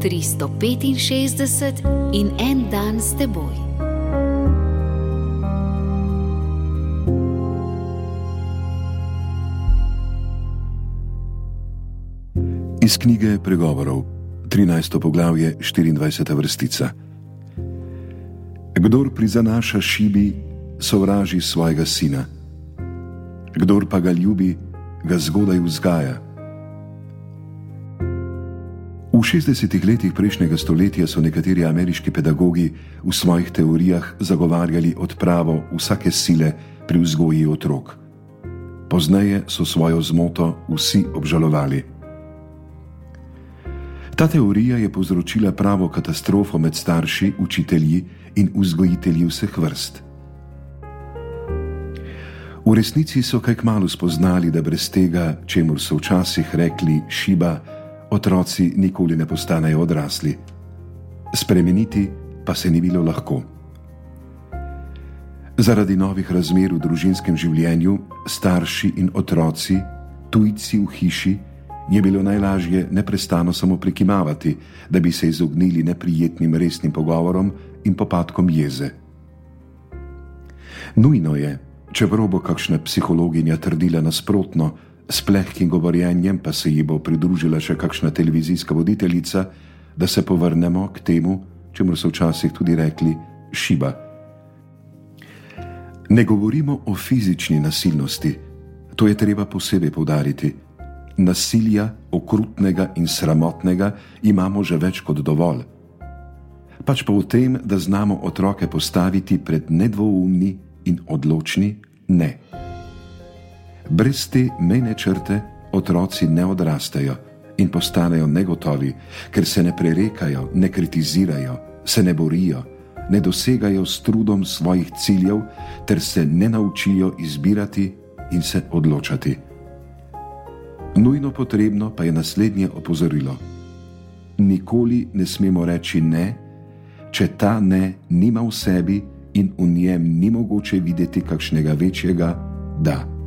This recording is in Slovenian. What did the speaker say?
365 in en dan s teboj. Iz knjige Pregovorov, 13. poglavje, 24. vrstica. Kdor prizanaša šibi, sovraži svojega sina, kdor pa ga ljubi, ga zgodaj vzgaja. V 60. letih prejšnjega stoletja so nekateri ameriški pedagogi v svojih teorijah zagovarjali odpravo vsake sile pri vzgoji otrok. Pozneje so svojo zmoto vsi obžalovali. Ta teorija je povzročila pravo katastrofo med starši, učitelji in vzgojitelji vseh vrst. V resnici so kaj kmalo spoznali, da brez tega, čemu so včasih rekli šiba, otroci nikoli ne postanejo odrasli. Spremeniti pa se ni bilo lahko. Zaradi novih razmer v družinskem življenju, starši in otroci, tujci v hiši, je bilo najlažje neprestano samo prikimavati, da bi se izognili neprijetnim resnim pogovorom in popadkom jeze. Nujno je, čeprav bo kakšna psihologinja trdila nasprotno, S plehkim govorjenjem pa se ji bo pridružila še kakšna televizijska voditeljica, da se povrnemo k temu, čemu so včasih tudi rekli šiba. Ne govorimo o fizični nasilnosti, to je treba posebej povdariti. Nasilja, okrutnega in sramotnega, imamo že več kot dovolj. Pač pa v tem, da znamo otroke postaviti pred nedvoumni in odločni ne. Brez te mejne črte otroci ne odrastejo in postanejo negotovi, ker se ne prerekajo, ne kritizirajo, se ne borijo, ne dosegajo s trudom svojih ciljev, ter se ne naučijo izbirati in se odločati. Nujno potrebno pa je naslednje opozorilo: Nikoli ne smemo reči ne, če ta ne nima v sebi in v njem ni mogoče videti kakšnega večjega da.